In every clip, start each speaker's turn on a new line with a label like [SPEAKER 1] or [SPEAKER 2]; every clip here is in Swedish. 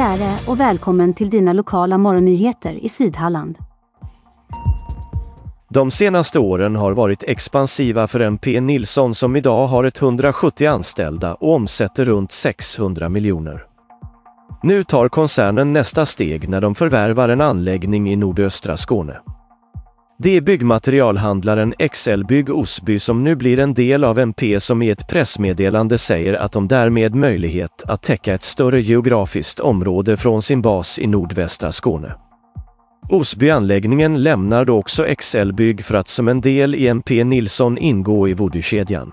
[SPEAKER 1] Fjäre och välkommen till dina lokala morgonnyheter i Sydhalland.
[SPEAKER 2] De senaste åren har varit expansiva för MP Nilsson som idag har 170 anställda och omsätter runt 600 miljoner. Nu tar koncernen nästa steg när de förvärvar en anläggning i nordöstra Skåne. Det är byggmaterialhandlaren XL Bygg Osby som nu blir en del av MP som i ett pressmeddelande säger att de därmed möjlighet att täcka ett större geografiskt område från sin bas i nordvästra Skåne. Osbyanläggningen lämnar då också XL Bygg för att som en del i MP Nilsson ingå i Voodoo-kedjan.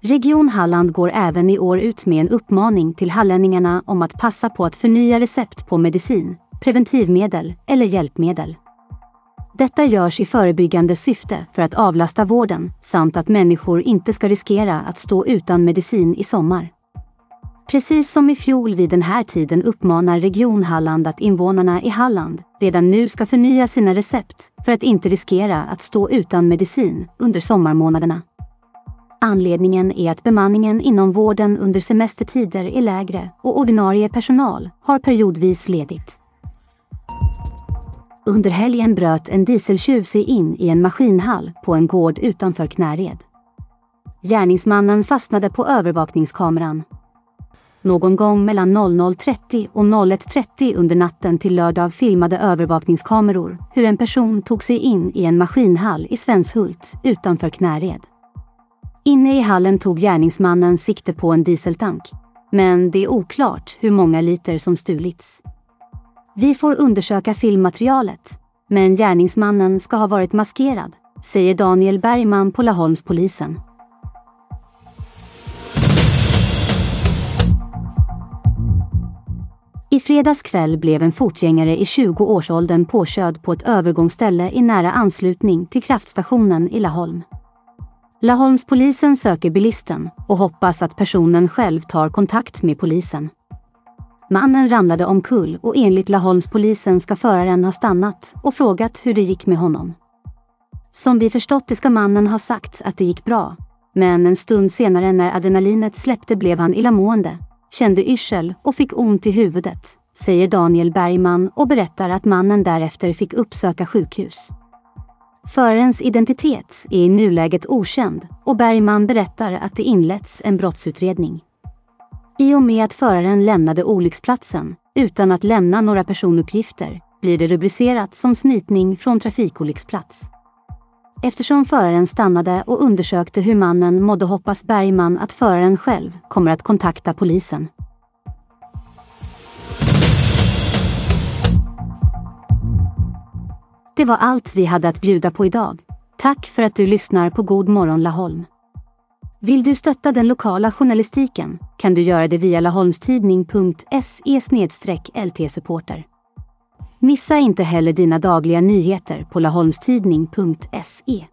[SPEAKER 1] Region Halland går även i år ut med en uppmaning till hallänningarna om att passa på att förnya recept på medicin, preventivmedel eller hjälpmedel. Detta görs i förebyggande syfte för att avlasta vården samt att människor inte ska riskera att stå utan medicin i sommar. Precis som i fjol vid den här tiden uppmanar Region Halland att invånarna i Halland redan nu ska förnya sina recept för att inte riskera att stå utan medicin under sommarmånaderna. Anledningen är att bemanningen inom vården under semestertider är lägre och ordinarie personal har periodvis ledigt. Under helgen bröt en dieseltjuv sig in i en maskinhall på en gård utanför Knäred. Gärningsmannen fastnade på övervakningskameran. Någon gång mellan 00.30 och 01.30 under natten till lördag filmade övervakningskameror hur en person tog sig in i en maskinhall i Svenshult utanför Knäred. Inne i hallen tog gärningsmannen sikte på en dieseltank, men det är oklart hur många liter som stulits. Vi får undersöka filmmaterialet, men gärningsmannen ska ha varit maskerad, säger Daniel Bergman på Laholmspolisen. I fredags kväll blev en fotgängare i 20-årsåldern påkörd på ett övergångsställe i nära anslutning till kraftstationen i Laholm. Laholmspolisen söker bilisten och hoppas att personen själv tar kontakt med polisen. Mannen ramlade omkull och enligt Laholmspolisen ska föraren ha stannat och frågat hur det gick med honom. Som vi förstått det ska mannen ha sagt att det gick bra, men en stund senare när adrenalinet släppte blev han illamående, kände yrsel och fick ont i huvudet, säger Daniel Bergman och berättar att mannen därefter fick uppsöka sjukhus. Förarens identitet är i nuläget okänd och Bergman berättar att det inletts en brottsutredning. I och med att föraren lämnade olycksplatsen utan att lämna några personuppgifter blir det rubricerat som smitning från trafikolycksplats. Eftersom föraren stannade och undersökte hur mannen mådde hoppas Bergman att föraren själv kommer att kontakta polisen. Det var allt vi hade att bjuda på idag. Tack för att du lyssnar på God morgon Laholm. Vill du stötta den lokala journalistiken kan du göra det via laholmstidning.se lt-supporter. Missa inte heller dina dagliga nyheter på laholmstidning.se.